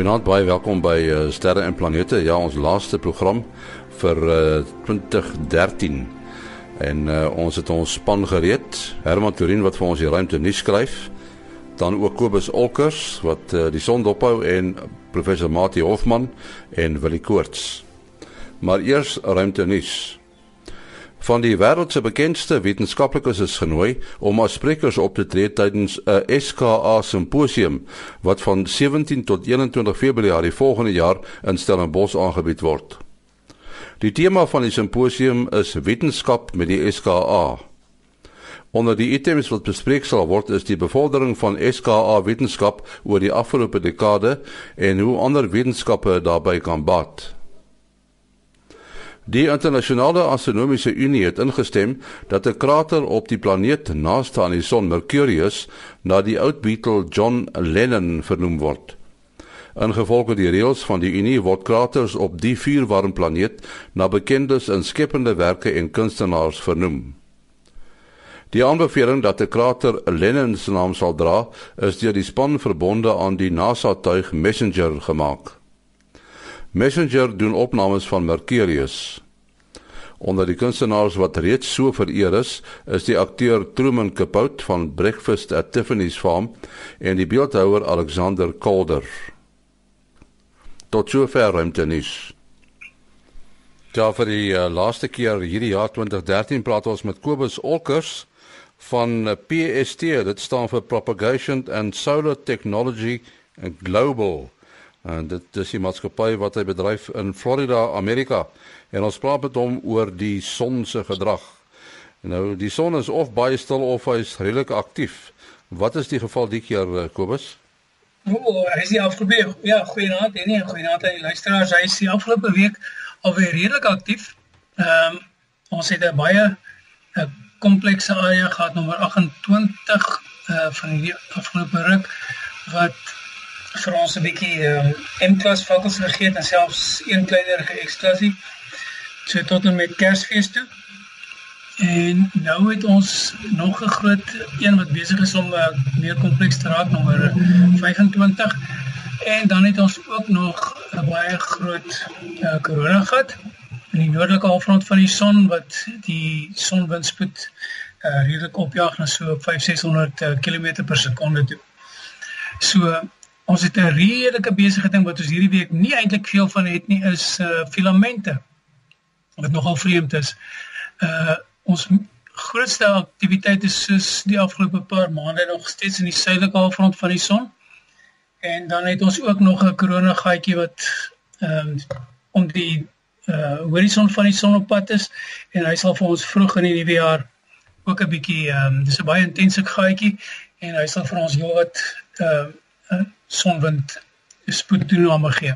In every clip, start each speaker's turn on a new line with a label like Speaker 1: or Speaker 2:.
Speaker 1: Goeienaand, baie welkom by uh, Sterre en Planete. Ja, ons laaste program vir uh, 2013. En uh, ons het ons span gereed. Herman Turin wat vir ons die ruimte nuus skryf. Dan ook Kobus Olkers wat uh, die son dophou en professor Mati Hofman en Willie Koorts. Maar eers ruimte nuus. Van die wêreld se bekendste wetenskaplikes is genooi om as sprekers op te tree tydens 'n SKA simposium wat van 17 tot 21 Februarie volgende jaar in Stellenbosch aangebied word. Die tema van die simposium is wetenskap met die SKA. Onder die items wat bespreek sal word is die bevordering van SKA wetenskap oor die afgelope dekade en hoe ander wetenskappe daarbey kan baat. Die internasionale astronomiese unie het ingestem dat 'n krater op die planeet naaste aan die son Mercurius na die oud Beatle John Lennon vernoem word. Ingevolge die reëls van die unie word kraters op die vuurwarm planeet na bekendes en skepende werke en kunstenaars vernoem. Die aanbeveling dat 'n krater Lennon se naam sal dra, is deur die span verbonde aan die NASA-tuig Messenger gemaak. Messenger doen opnames van Mercurius. Onder die kunstenaars wat reeds so vereer is, is die akteur Truman Capote van Breakfast at Tiffany's Farm en die beeldhouer Alexander Calder. Tot sover ruimtenis. Ja, vir die uh, laaste keer hierdie jaar 2013 praat ons met Kobus Olkers van uh, PST, dit staan vir Propagation and Solar Technology Global. En dit is die maatskappy wat hy bedryf in Florida, Amerika. En ons praat met hom oor die son se gedrag. Nou die son is of baie stil of hy is redelik aktief. Wat is die geval die keer eh, Kobus?
Speaker 2: O, oh, hy is die afgelope ja, goeienaand en nie goeienaand aan die luisteraars. Hy is die afgelope week alweer redelik aktief. Ehm um, ons het 'n baie 'n komplekse area gehad nommer 28 uh van die afgelope ruk wat vir ons 'n bietjie ehm um, M-klas fokus gegee het en selfs een kleiner geëksklusief so tot en met Kersfees toe. En nou het ons nog 'n groot een wat besig is om uh, meer kompleks te raak nommer 25 en dan het ons ook nog 'n baie groot uh, korona gat in die noordelike halfrond van die son wat die sonwindspoed uh, redelik opjaag na so 5600 uh, km per sekonde toe. So Ons het 'n redelike besige ding wat ons hierdie week nie eintlik veel van het nie is uh filamente. Wat nogal vreemd is. Uh ons grootste aktiwiteit is soos die afgelope paar maande nog steeds in die suidelike halfrond van die son. En dan het ons ook nog 'n korona gaatjie wat ehm um, om die uh horison van die son op pad is en hy sal vir ons vroeg in die nuwe jaar ook 'n bietjie ehm um, dis 'n baie intense gaatjie en hy sal vir ons heelwat ehm uh, sonwind spoedtoename gee.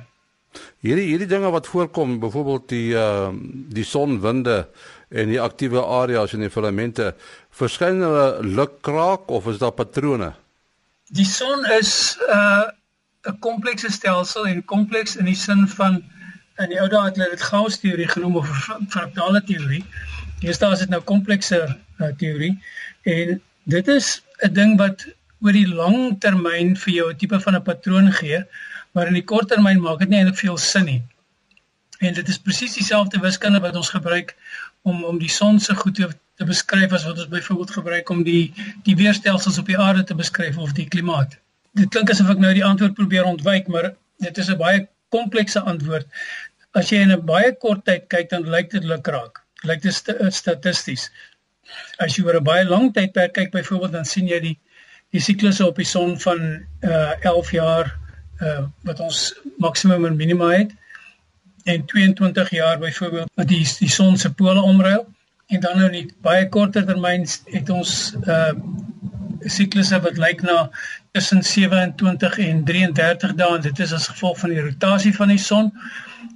Speaker 1: Hierdie hierdie dinge wat voorkom, byvoorbeeld die uh die sonwinde en die aktiewe areas in die filamente, verskyn hulle lukraak of is daar patrone?
Speaker 2: Die son is uh 'n komplekse stelsel en kompleks in die sin van in die ou dae het hulle dit chaos teorie genoem of fraktale teorie. Hier staan dit nou komplekse uh, teorie en dit is 'n ding wat oor die lang termyn vir jou 'n tipe van 'n patroon gee, maar in die kort termyn maak dit nie eintlik veel sin nie. En dit is presies dieselfde wiskunde wat ons gebruik om om die son se goed te, te beskryf as wat ons byvoorbeeld gebruik om die die weerstelsels op die aarde te beskryf of die klimaat. Dit klink asof ek nou die antwoord probeer ontwyk, maar dit is 'n baie komplekse antwoord. As jy in 'n baie kort tyd kyk, dan lyk dit lukraak. Lyk dit st statisties. As jy oor 'n baie lang tydperk kyk byvoorbeeld, dan sien jy die die siklusse op die son van uh 11 jaar uh wat ons maksimum en minima het en 22 jaar byvoorbeeld wat die die son se pole omruil en dan nou net baie korter termyn het ons uh siklusse wat lyk na tussen 27 en 33 dae en dit is as gevolg van die rotasie van die son.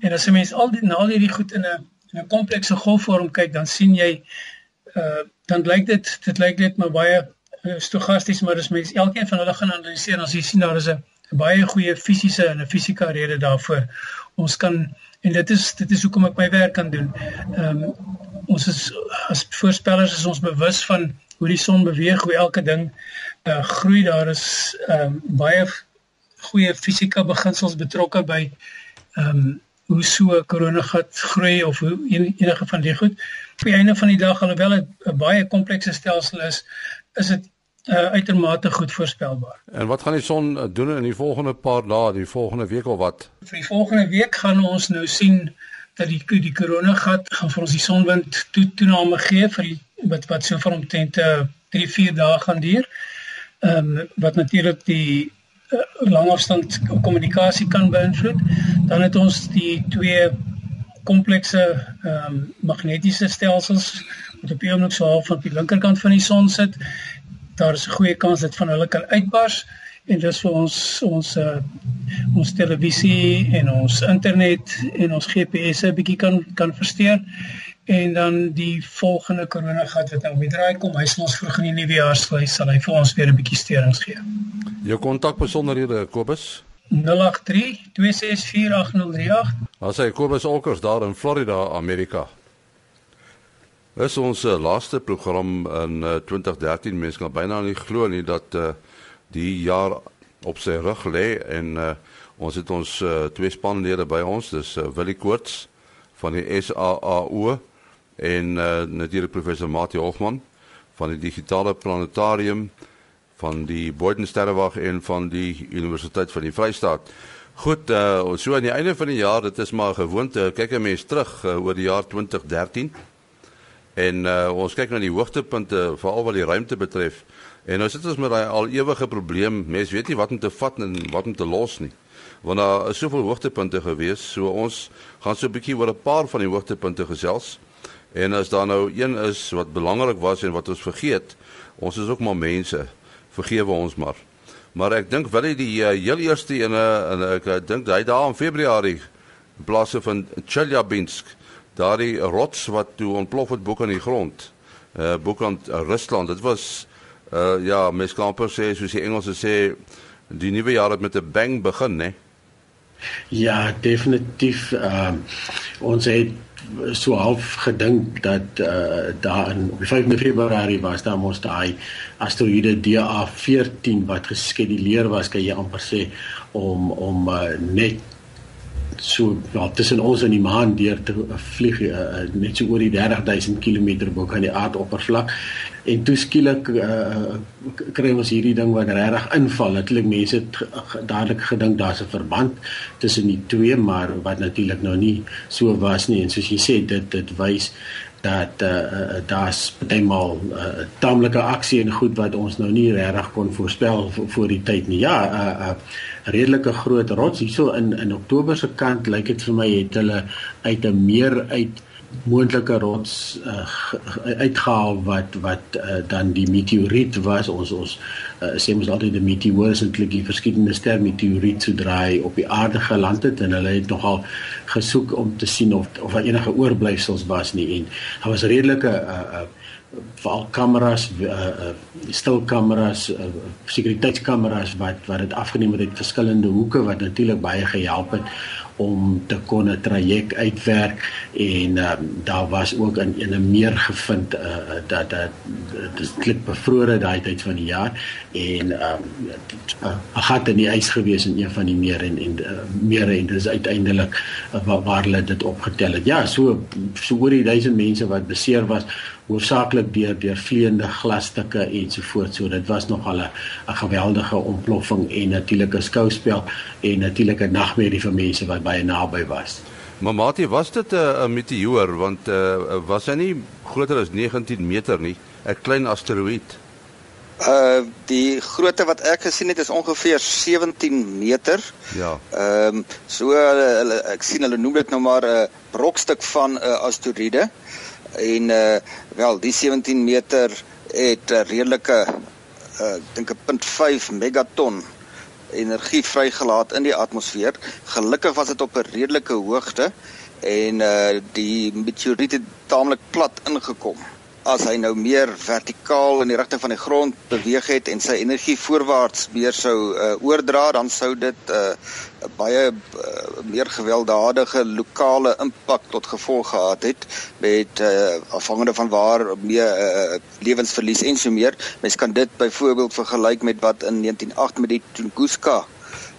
Speaker 2: En as 'n mens al die na al hierdie goed in 'n in 'n komplekse golfvorm kyk dan sien jy uh dan lyk dit dit lyk net maar baie Eh, stogasties maar as mens elkeen van hulle gaan analiseer dan sien daar is 'n baie goeie fisiese en 'n fisika rede daarvoor. Ons kan en dit is dit is hoekom ek my werk kan doen. Ehm um, ons is as voorspellers is ons bewus van hoe die son beweeg, hoe elke ding uh, groei. Daar is ehm um, baie goeie fisika beginsels betrokke by ehm um, hoe so 'n koronagat groei of hoe enige van die goed. Op die einde van die dag alhoewel dit 'n baie komplekse stelsel is, is dit uh, uitermate goed voorspelbaar.
Speaker 1: En wat gaan die son uh, doen in die volgende paar dae, die volgende week of wat?
Speaker 2: Vir die volgende week gaan ons nou sien dat die die koronagat gaan vir ons die sonwind toe toename gee vir die, wat wat so van omtrent 3-4 dae gaan duur. Ehm um, wat natuurlik die uh, langafstand kommunikasie kan beïnvloed. Dan het ons die twee komplekse ehm um, magnetiese stelsels wat op die oomblik so half op die linkerkant van die son sit daar is 'n goeie kans dat van hulle kan uitbars en dis vir ons ons uh, ons televisie en ons internet en ons GPS 'n bietjie kan kan versteur en dan die volgende korona gat wat nou weer draai kom hy sal ons vroeg in die nuwe jaar sal hy sal hy vir ons weer 'n bietjie steurings gee.
Speaker 1: Jou kontak besonderhede Kobus
Speaker 2: 083 264 8038.
Speaker 1: Ons sê Kobus Olkers daar in Florida, Amerika. Dis ons uh, laaste program in uh, eh, 2013. Mense kan byna nie glo nie dat uh, die jaar op sy rug lê en uh, ons het ons uh, twee spanlede by ons. Dis uh, Willie Koorts van die SAAO en uh, natuurlik professor Mati Hofman van die digitale planetarium van die Boydensterrewag en van die Universiteit van die Vrystaat. Goed, uh, so aan die einde van die jaar, dit is maar gewoonte, kyk 'n mens terug uh, oor die jaar 2013. En uh, ons kyk na die hoogtepunte veral wat die ruimte betref. En nou sit ons met daai al ewige probleem. Mense weet nie wat om te vat en wat om te los nie. Want daar is soveel hoogtepunte gewees. So ons gaan so 'n bietjie oor 'n paar van die hoogtepunte gesels. En as daar nou een is wat belangrik was en wat ons vergeet, ons is ook maar mense. Vergewe ons maar. Maar ek dink wel die uh, heel eerste ene en ek uh, dink hy daar in Februarie in plaas van Chelyabinsk daardie rots wat toe ontplof het bo kan die grond. Uh bo kan uh, Rusland. Dit was uh ja, mens kan amper sê soos die Engelse sê die nuwe jaar het met 'n bang begin, né?
Speaker 3: Ja, definitief. Uh, ons het so half gedink dat uh daar in op 5 Februarie was daar mos daai asteroïde DA14 wat geskeduleer was, kan jy amper sê om om uh, net so ja tussen ons en die maan deur te vlieg uh, net so oor die 30000 km bo kan die aardoppervlak. En toe skielik uh, kry ons hierdie ding wat regtig inval. Natuurlik mense het dadelik gedink daar's 'n verband tussen die twee maar wat natuurlik nou nie so was nie. En soos jy sê dit dit wys dat uh, daar's eenmal uh, taamlike aksie en goed wat ons nou nie regtig kon voorspel voor die tyd nie. Ja, 'n uh, uh, redelike groot rots. Hierso in in Oktober se kant lyk dit vir my het hulle uit 'n meer uit moontlike rots uh, uitgehaal wat wat uh, dan die meteoriet was. Ons ons uh, sê mos altyd die meteoor is eintlik die verskillende ster meteoriet so draai op die aarde geland het en hulle het nogal gesoek om te sien of of daar enige oorblyfsels was nie. En daar was redelike uh, uh, veral kameras uh, uh, stil kameras uh, sekuriteitskameras wat wat dit afgeneem het uit verskillende hoeke wat natuurlik baie gehelp het om te kon 'n traject uitwerk en um, daar was ook in 'n meer gevind uh, dat dat dit klik bevrore daai tyd van die jaar en um, 'n gat in die ys gewees in een van die meer en en uh, mere en dis uiteindelik uh, waar, waar hulle dit opgetel het. Ja, so so oor die 1000 mense wat beseer was hoofsaaklik deur deur vleiende glasstukke ensovoorts. So dit was nog al 'n geweldige ontploffing en natuurlik 'n skouspel en natuurlik 'n nagmerrie vir mense wat baie naby was.
Speaker 1: Maar Mati, was dit 'n meteoor want uh, was hy nie groter as 19 meter nie, 'n klein asteroïde?
Speaker 4: Uh die grootte wat ek gesien het is ongeveer 17 meter.
Speaker 1: Ja.
Speaker 4: Ehm um, so hulle ek sien hulle noem dit nou maar 'n brokstuk van 'n uh, asteroïde en uh wel die 17 meter het 'n redelike uh dink 'n 0.5 megaton energie vrygelaat in die atmosfeer. Gelukkig was dit op 'n redelike hoogte en uh die meteoriet het taamlik plat ingekom as hy nou meer vertikaal in die rigting van die grond beweeg het en sy energie voorwaarts meer sou uh, oordra dan sou dit 'n uh, baie uh, meer gewelddadige lokale impak tot gevolg gehad het met uh, afhangende van waar meer uh, lewensverlies en so meer. Mens kan dit byvoorbeeld vergelyk met wat in 1908 met die Tunguska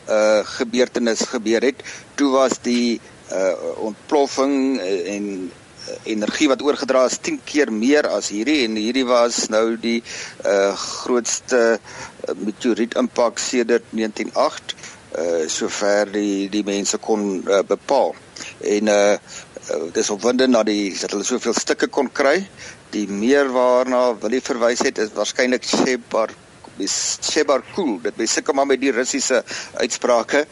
Speaker 4: uh gebeurtenis gebeur het. Toe was die uh ontploffing en energie wat oorgedra is 10 keer meer as hierdie en hierdie was nou die uh grootste meteoriet impak sedert 1908 uh sover die die mense kon uh, bepaal. En uh dis opwindend dat die dat hulle soveel stukke kon kry. Die meer waarna wil jy verwys het is waarskynlik Shepard Shebar Cool dit by sulke maar met die Russiese uitsprake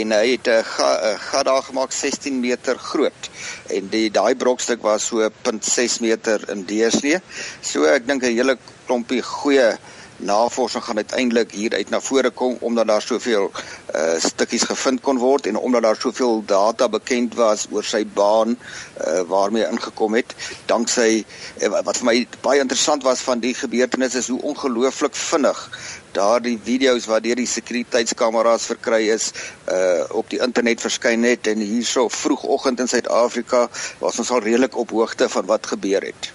Speaker 4: en hy het 'n gat daar gemaak 16 meter groot en die daai brokstuk was so 0.6 meter in deursnee. So ek dink 'n hele klompie goeie navorsing gaan uiteindelik hier uit na vore kom omdat daar soveel uh stukkies gevind kon word en omdat daar soveel data bekend was oor sy baan uh waarmee ingekom het danksy uh, wat vir my baie interessant was van die gebeurtenis is hoe ongelooflik vinnig daardie video's wat deur die sekuriteitskameras verkry is uh op die internet verskyn het en hierso vroegoggend in Suid-Afrika was ons al redelik op hoogte van wat gebeur het.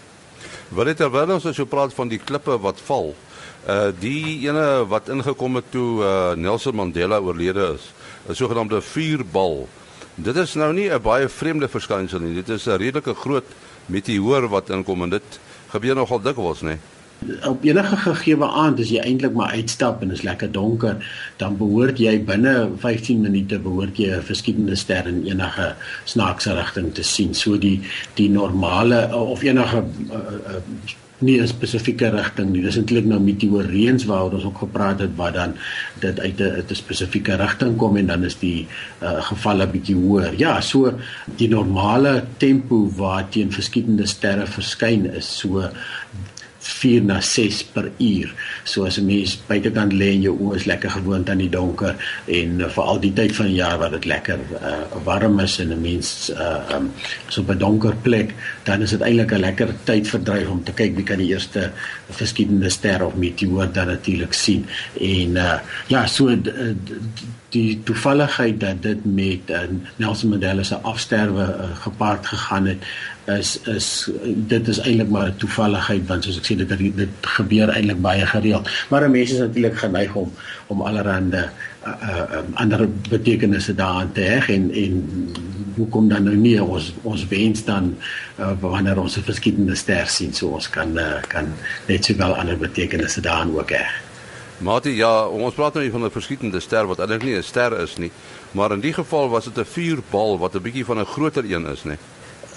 Speaker 1: Wil dit terwyl ons so praat van die klippe wat val die ene wat ingekom het toe uh Nelson Mandela oorlede is, 'n sogenaamde vuurbal. Dit is nou nie 'n baie vreemde verskynsel nie. Dit is 'n redelike groot meteoor wat inkom en dit gebeur nogal dikwels, nê.
Speaker 3: Op enige gegeewe aand as jy eintlik maar uitstap en is lekker donker, dan behoort jy binne 15 minute behoort jy 'n verskillende ster in enige snaakse rigting te sien. So die die normale of enige uh, uh, nie 'n spesifieke rigting nie. Dis eintlik nou meteoreens waaroor ons ook gepraat het wat dan dit uit 'n 'n spesifieke rigting kom en dan is die uh, gevalle bietjie hoër. Ja, so die normale tempo waarteen verskillende sterre verskyn is so 4 na 6 per uur. So as 'n mens buitekant lê en jou oë is lekker gewoond aan die donker en uh, veral die tyd van die jaar wat dit lekker uh, warm is en 'n mens uh, um, so op 'n donker plek, dan is dit eintlik 'n lekker tydverdryf om te kyk wie kan die eerste verskillende ster of meteoor dan natuurlik sien. En uh, ja, so die toevalligheid dat dit met uh, Nelson Mandela se afsterwe uh, gepaard gegaan het is is dit is eintlik maar 'n toevalligheid want soos ek sê dit dit gebeur eintlik baie gereeld. Maar mense is natuurlik geneig om om allerlei uh, uh, ander betekenisse daaraan te heg en en hoekom dan nou nie? Ons ons wens dan uh, wanneer ons 'n verskillende ster sien so ons kan uh, kan net sowel ander betekenisse daaraan ook heg.
Speaker 1: Mate ja, ons praat nou van 'n verskillende ster wat eintlik nie 'n ster is nie, maar in die geval was dit 'n vuurbal wat 'n bietjie van 'n groter een is, nê.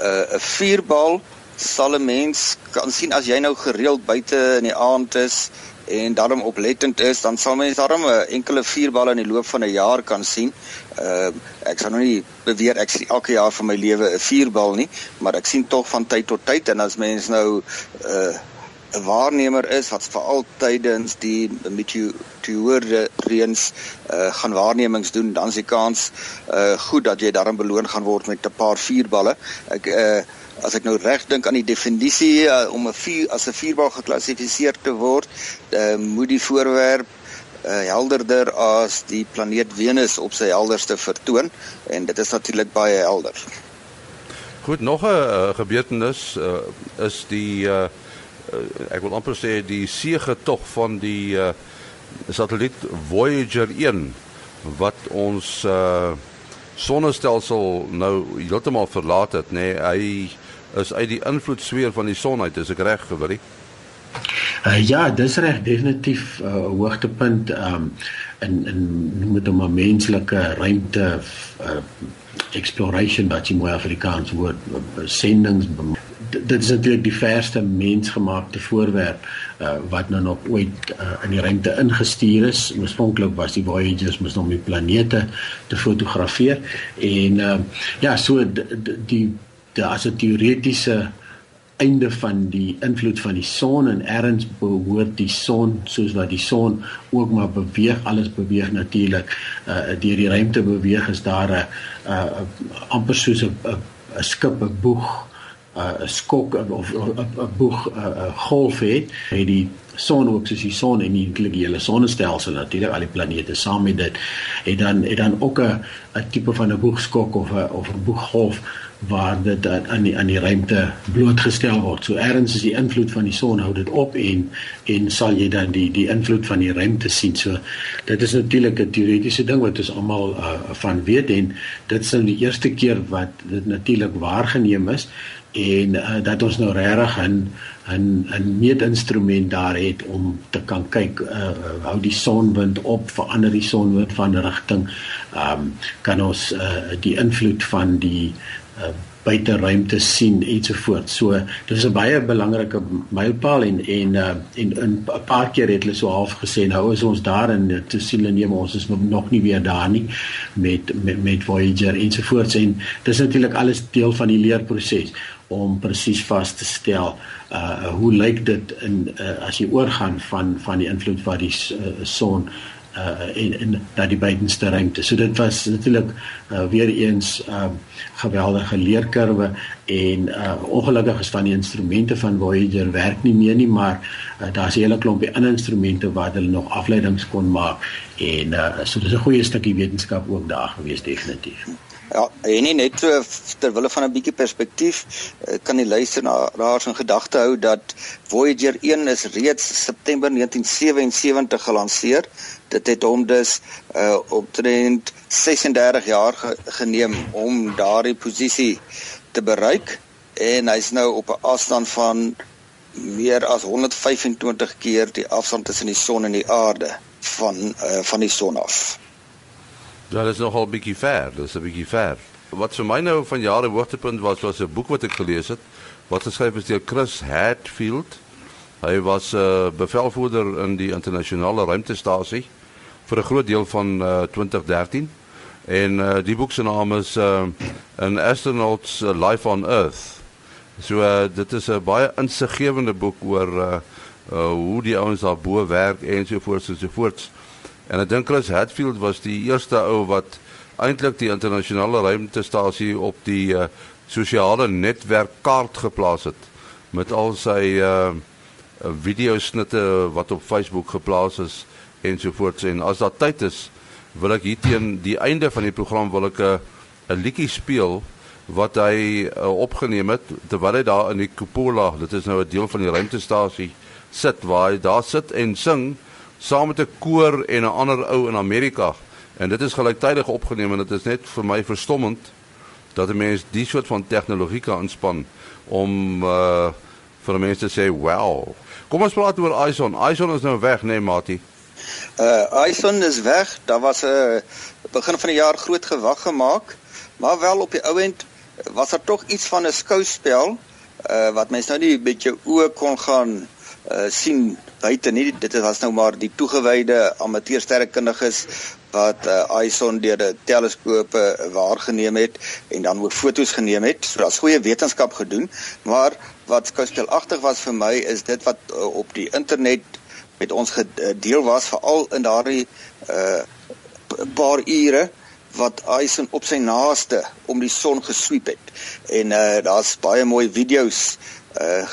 Speaker 4: 'n uh, vuurbal sal 'n mens kan sien as jy nou gereeld buite in die aand is en daarom oplettend is, dan sal mens daarom 'n enkele vuurbal in die loop van 'n jaar kan sien. Uh ek sal nou nie beweer ek sien elke jaar van my lewe 'n vuurbal nie, maar ek sien tog van tyd tot tyd en as mens nou uh 'n waarnemer is wat vir altyd tydens die meteoorde reëns uh, gaan waarnemings doen, dan is die kans uh, goed dat jy daarin beloon gaan word met 'n paar vuurballe. Ek uh, as ek nou reg dink aan die definisie uh, om 'n vuur as 'n vuurbal geklassifiseer te word, uh, moet die voorwerp uh, helderder as die planeet Venus op sy helderste vertoon en dit is natuurlik baie helder.
Speaker 1: Goed, nog 'n uh, gebeurtenis uh, is die uh, ek wil amper sê die seëgetog van die uh, satelliet Voyager 1 wat ons uh, sonnestelsel nou heeltemal verlaat het nê nee, hy is uit die invloedsfeer van die son uit is ek reg gewillig
Speaker 3: uh, ja dis reg definitief 'n uh, hoogtepunt um, in in noem dit 'n menslike ruimte uh, exploration wat jy mooi Afrikaans woord sendings dit is natuurlik die verste mensgemaakte voorwerp uh, wat nou nog ooit uh, in die ruimte ingestuur is. Oorspronklik was die Voyagers mos om die planete te fotografeer en uh, ja, so die as 'n teoretiese einde van die invloed van die son en erns behoort die son soos wat die son ook maar beweeg alles beweeg natuurlik uh, deur die ruimte beweeg is daar 'n uh, amper soos 'n 'n skip 'n boeg 'n uh, skok of 'n boeg 'n uh, uh, golf het, het die son ook soos die son en eintlik die hele sonnestelsel natuurlik al die planete saam met dit. Het dan het dan ook 'n 'n tipe van 'n boegskok of 'n of 'n boeggolf waar dit aan die aan die ruimte blootgestel word. So ergens is die invloed van die son hou dit op en en sal jy dan die die invloed van die ruimte sien. So dit is natuurlik 'n teoretiese ding wat ons almal uh, van weet en dit is nou die eerste keer wat dit natuurlik waargeneem is en uh, dat ons nou regtig 'n 'n 'n meetinstrument daar het om te kan kyk uh, hou die sonwind op verander die sonwind van rigting um, kan ons uh, die invloed van die uh, buiteruimte sien ensovoorts. So dit is 'n baie belangrike mylpaal en en uh, en 'n paar keer het hulle so half gesê nou is ons daar en toe sien hulle nee maar ons is nog nie weer daar nie met met met Voyager ensovoorts en dis natuurlik alles deel van die leerproses om presies vas te stel uh hoe lyk dit in uh, as jy oorgaan van van die invloed van die uh, son uh in in dat die buitenste ruimte. So dit was natuurlik uh, weer eens 'n uh, geweldige leerkurwe en uh ongelukkig is van die instrumente van Voyager werk nie meer nie, maar uh, daar's 'n hele klompie ander instrumente wat hulle nog afleidings kon maak en uh so dis 'n goeie stukkie wetenskap ook daar gewees definitief.
Speaker 4: Ja, en nie net so ter wille van 'n bietjie perspektief eh, kan die luisteraars in gedagte hou dat Voyager 1 is reeds September 1977 gelanseer. Dit het hom dus uh omtrent 36 jaar ge geneem om daardie posisie te bereik en hy's nou op 'n afstand van meer as 125 keer die afstand tussen die son en die aarde van uh van die son af.
Speaker 1: Ja, dit is nogal bietjie ver, dit is 'n bietjie ver. Wat vir my nou van jare hoogtepunt was was 'n boek wat ek gelees het wat geskryf is deur Chris Hadfield. Hy was 'n uh, bevelvoerder in die internasionale ruimtestasie vir 'n groot deel van uh, 2013. En uh, die boek se naam is uh, An Astronaut's Life on Earth. So uh, dit is 'n baie insiggewende boek oor uh, uh, hoe die ouens daar bo werk en so voort en so voort. En ek dink Chris Hadfield was die eerste ou wat eintlik die internasionale ruimtestasie op die uh, sosiale netwerkkaart geplaas het met al sy uh videosnitte wat op Facebook geplaas is ensovoorts en as daar tyd is wil ek hier teen die einde van die program wil ek 'n 'n liedjie speel wat hy uh, opgeneem het terwyl hy daar in die cupola dit is nou 'n deel van die ruimtestasie sit waar hy daar sit en sing saam met 'n koor en 'n ander ou in Amerika. En dit is gelyktydig opgeneem en dit is net vir my verstommend dat 'n mens die soort van tegnologie kan inspann om uh vir mense te sê, "Wow." Kom ons praat oor Ison. Ison is nou weg, nee, Mati.
Speaker 4: Uh Ison is weg. Daar was 'n uh, begin van die jaar groot gewag gemaak, maar wel op die ou end was daar tog iets van 'n skouspel uh wat mense nou nie met jou oë kon gaan uh sien buite nie dit was nou maar die toegewyde amateursterrekundiges wat uh, ISON deur die teleskope waargeneem het en dan ook fotos geneem het. So daar's goeie wetenskap gedoen, maar wat skouspelagtig was vir my is dit wat uh, op die internet met ons gedeel was veral in daardie uh paar ure wat ISON op sy naaste om die son gesweep het. En uh daar's baie mooi video's uh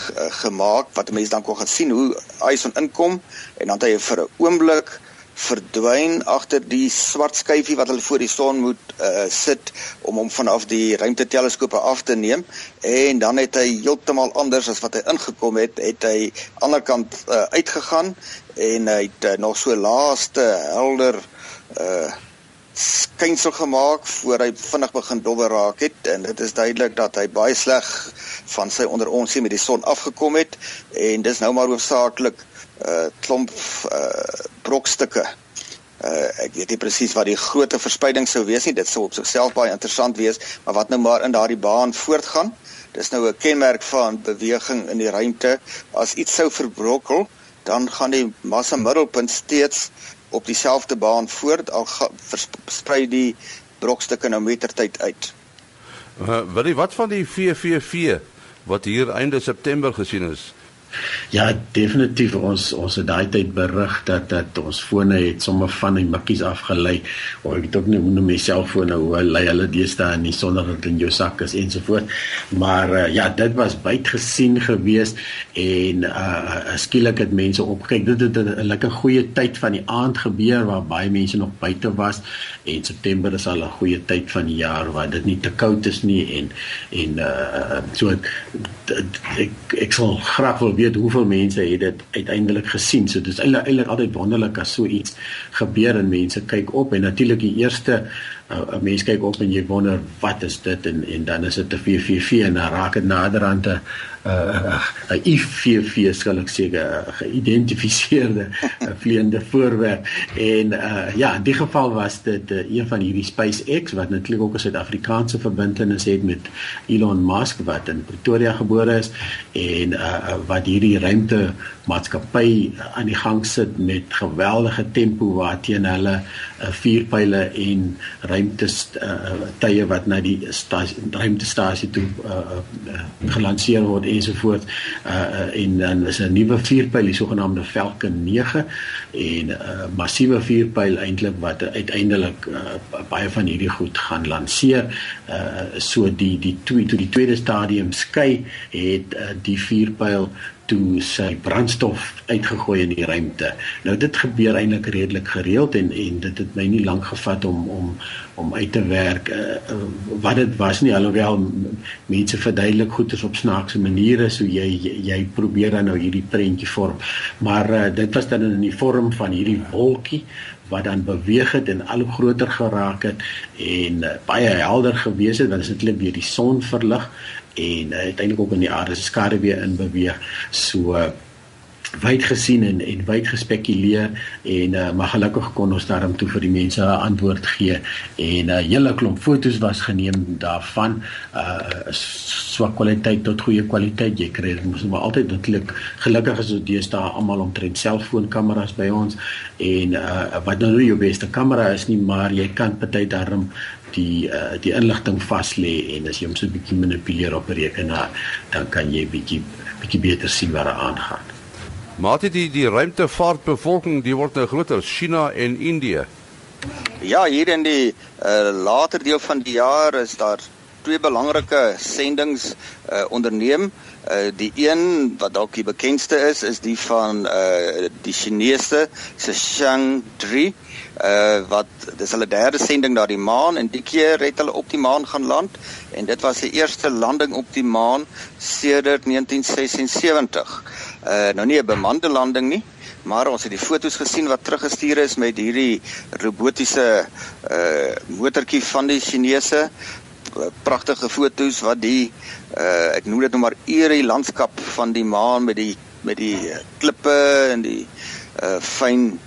Speaker 4: gemaak wat mense dan kon gaan sien hoe Ison inkom. En dan het hy vir 'n oomblik verdwyn agter die swart skyfie wat hulle voor die son moet uh sit om hom vanaf die ruimteteleskope af te neem. En dan het hy heeltemal anders as wat hy ingekom het het hy aan die ander kant uh, uitgegaan. En hy het uh, nog so laaste helder uh skynsel gemaak voor hy vinnig begin dowwer raak het en dit is duidelik dat hy baie sleg van sy onder ons sien met die son afgekom het en dis nou maar hoofsaaklik 'n uh, klomp uh, brokstukke. Uh, ek weet nie presies wat die groot verspreiding sou wees nie. Dit sou op sigself baie interessant wees, maar wat nou maar in daardie baan voortgaan. Dis nou 'n kenmerk van beweging in die ruimte. As iets sou verbrokkel, dan gaan die massa middelpunt steeds op dieselfde baan voort al versprei die brokstukke nou metertyd uit.
Speaker 1: Uh, wil jy wat van die VVV wat hier einde September gesien is?
Speaker 3: Ja, definitief ons ons het daai tyd berig dat dat ons fone het sommer van die mikkies afgelei. Of ek weet ook nie hoe om my selfoon nou lei hulle deesdae nie sonder dat in jou sak is ensovoort. Maar uh, ja, dit was byt gesien geweest en uh skielik het mense opgekyk. Dit het 'n lekker goeie tyd van die aand gebeur waar baie mense nog buite was en September is al 'n goeie tyd van die jaar waar dit nie te koud is nie en en uh so ek ek, ek sal graag wil weet hoeveel mense het dit uiteindelik gesien. So dis eintlik eintlik altyd wonderlik as so iets gebeur en mense kyk op en natuurlik die eerste 'n mens kyk op en jy wonder wat is dit? En en dan is dit 'n VVV en dan raak dit nader aan 'n 'n IVV sal ek 'n geïdentifiseerde vleiende voorwerp. En uh, ja in die geval was dit uh, een van hierdie SpaceX wat natuurlik ook 'n Suid-Afrikaanse verbintenis het met Elon Musk wat in Pretoria gebore is en uh, wat hierdie ruimte maatskappy aan die gang sit met geweldige tempo waarteen hulle uh, vuurpyle en ruimte uh, tye wat na die ruimtestasie toe uh, gelanseer word ensovoorts en dan is 'n nuwe vuurpyl die sogenaamde Falcon 9 en 'n massiewe vuurpyl eintlik wat uiteindelik baie van hierdie goed gaan lanseer. So die die twee toe die tweede stadium skei het die vuurpyl toe sy brandstof uitgegooi in die ruimte. Nou dit gebeur eintlik redelik gereeld en en dit het my nie lank gevat om om om uit te werk uh, wat dit was nie alhoewel mense verduidelik goeders op snaakse maniere so jy jy, jy probeer dan nou hierdie prentjie vorm. Maar uh, dit was dan in die vorm van hierdie wolkie wat dan beweeg het en al groter geraak het en uh, baie helder gewees het want dit het net weer die son verlig en uh, uiteindelik ook in die aarde se skare weer in beweeg. So uh, wyd gesien en en wyd gespekuleer en uh, maar gelukkig kon ons daarom toe vir die mense 'n antwoord gee en 'n uh, hele klomp fotos was geneem daarvan uh swak kwaliteit tot goeie kwaliteit jy kry dit mos maar altyd natuurlik gelukkig is dit deesdae almal omtrent selfoonkameras by ons en uh wat nou jou beste kamera is nie maar jy kan party daarom die uh, die inligting vas lê en as jy hom so 'n bietjie manipuleer op 'n rekenaar dan kan jy bietjie bietjie beter sien wat daar aangaan.
Speaker 1: Maar dit die die ruimtevaartbevolking die word nou groter China en Indië.
Speaker 4: Ja, hier in die uh, later deel van die jaar is daar twee belangrike sendinge uh, onderneem. Uh, die een wat dalk die bekendste is is die van uh, die Chinese se Chang 3 uh wat dis hulle derde sending na die maan en die keer het hulle op die maan gaan land en dit was die eerste landing op die maan sedert 1976. Uh nou nie 'n bemande landing nie, maar ons het die foto's gesien wat teruggestuur is met hierdie robotiese uh motortjie van die Chinese pragtige foto's wat die uh ek noem dit nou maar eerie landskap van die maan met die met die klippe en die uh fyn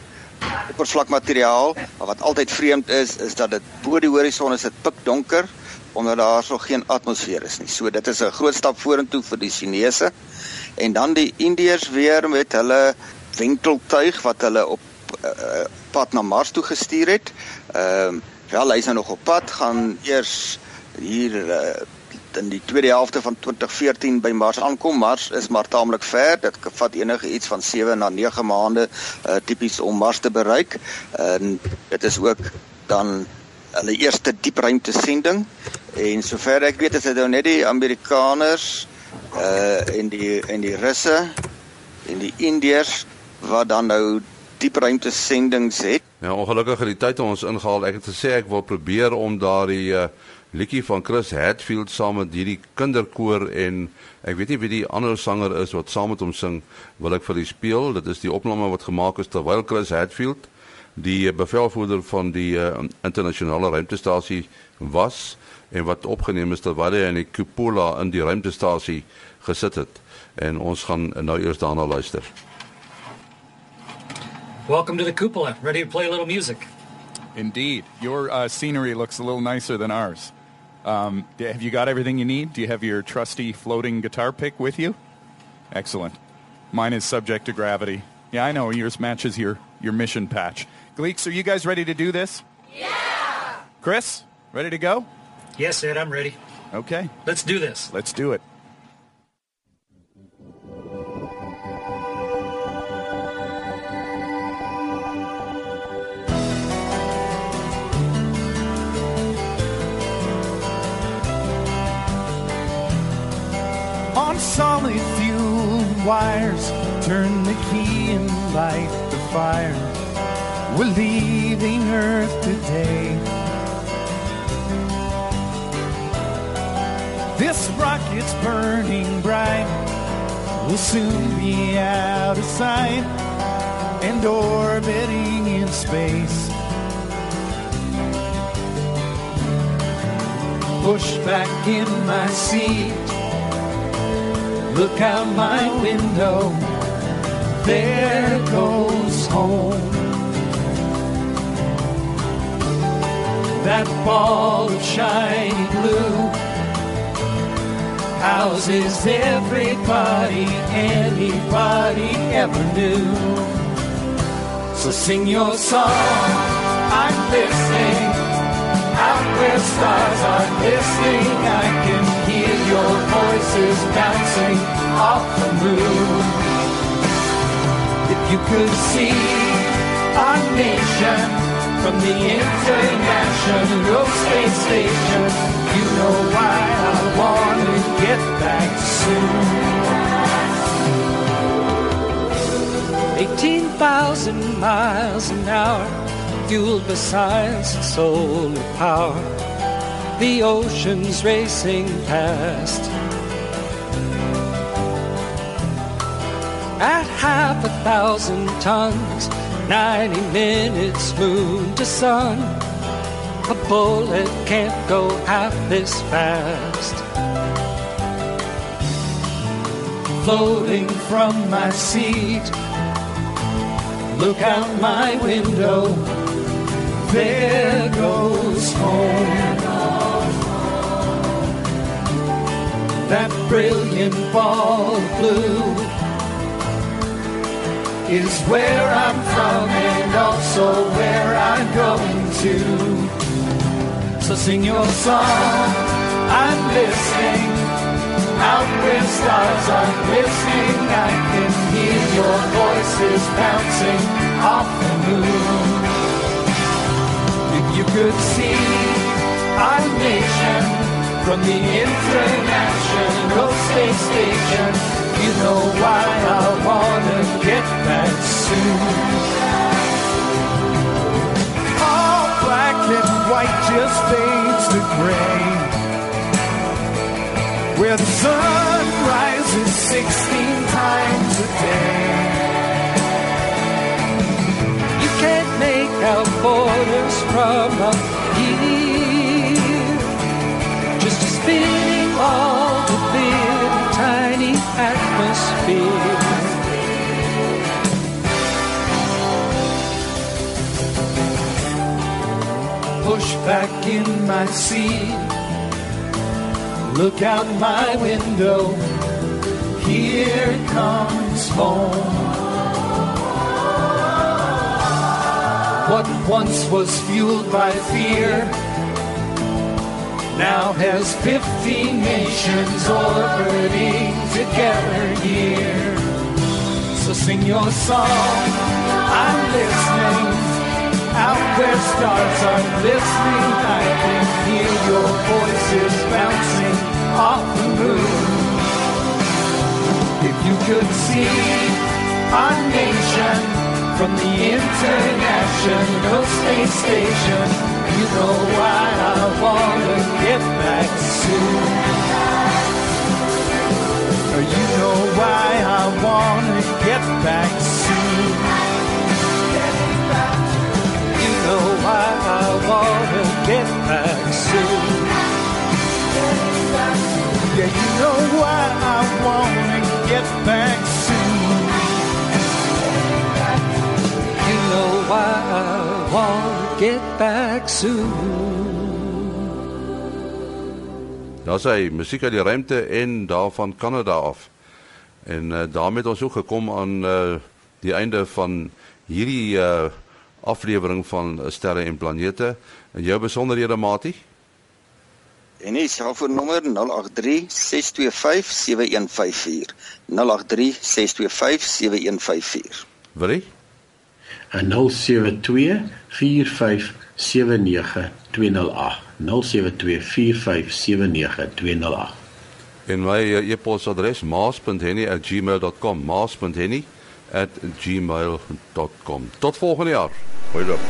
Speaker 4: oppervlakmateriaal, maar wat altyd vreemd is, is dat dit bo die horison is dit pikdonker omdat daar so geen atmosfeer is nie. So dit is 'n groot stap vorentoe vir die Chinese. En dan die Indiërs weer met hulle wenteltuig wat hulle op uh, pad na Mars toe gestuur het. Ehm uh, wel hy's nou nog op pad, gaan eers hier uh, in die tweede helfte van 2014 by Mars aankom. Mars is maar taamlik ver. Dit vat enige iets van 7 na 9 maande uh, tipies om Mars te bereik. En dit is ook dan hulle eerste diepruimte sending. En sover ek weet is dit nou net die Amerikaners uh en die en die Russe en die Indiërs wat dan nou diepruimte sendings het.
Speaker 1: Ja, ongelukkig het die tyd ons ingehaal. Ek het gesê ek wil probeer om daardie uh liedjie van Chris Hadfield saam met hierdie kinderkoor en ek weet nie wie die ander sanger is wat saam met hom sing wil ek vir u speel dit is die opname wat gemaak is terwyl Chris Hadfield die bevelvoerder van die uh, internasionale ruimtestasie was en wat opgeneem is terwyl hy in die cupola in die ruimtestasie gesit het en ons gaan nou eers daarna luister
Speaker 5: Welcome to the cupola ready to play a little music
Speaker 6: Indeed. Your uh, scenery looks a little nicer than ours. Um, have you got everything you need? Do you have your trusty floating guitar pick with you? Excellent. Mine is subject to gravity. Yeah, I know. Yours matches your, your mission patch. Gleeks, are you guys ready to do this?
Speaker 5: Yeah.
Speaker 6: Chris, ready to go?
Speaker 5: Yes, Ed, I'm ready.
Speaker 6: Okay.
Speaker 5: Let's do this.
Speaker 6: Let's do it.
Speaker 7: On solid fuel wires, turn the key and light the fire. We're leaving Earth today. This rocket's burning bright. We'll soon be out of sight and orbiting in space. Push back in my seat. Look out my window. There goes home. That ball of shiny blue houses everybody anybody ever knew. So sing your song, I'm listening. Out where stars are listening, I can hear your voices bouncing off the moon. If you could see our nation from the International Space Station, you know why I want to get back soon. 18,000 miles an hour, fueled by science and solar power. The ocean's racing past. At half a thousand tons, 90 minutes moon to sun. A bullet can't go half this fast. Floating from my seat, look out my window. There goes home. That brilliant ball of blue is where I'm from and also where I'm going to. So sing your song, I'm listening. Out where stars are listening, I can hear your voices bouncing off the moon. If you could see our nation from the International Space Station, know why I wanna get back soon. All black and white just fades to gray. Where the sun rises 16 times a day. You can't make out borders from up In my seat. Look out my window. Here comes home. What once was fueled by fear now has 15 nations orbiting together here. So sing your song, I'm listening. Out where stars are listening, I can hear your voices bouncing off the moon. If you could see our nation from the International Space Station, you know why I wanna get back soon. You know why I wanna get back soon. Back soon. Yeah, you know why I wanna get back soon. You know why I wanna get back soon.
Speaker 1: Daar's hy musiek uit die ruimte en daarvan Kanada af. En uh, daarmee het ons ook gekom aan uh, die einde van hierdie uh, aflewering van sterre en planete. En jou besonderhede matie?
Speaker 4: En die selfoonnommer 083 625 7154. 083 625 7154.
Speaker 1: Wil jy?
Speaker 3: En 072 4579208 072 4579208
Speaker 1: En my uh, e-posadres maas.henny@gmail.com. maas.henny@gmail.com. Tot volgende jaar. Goeiedag.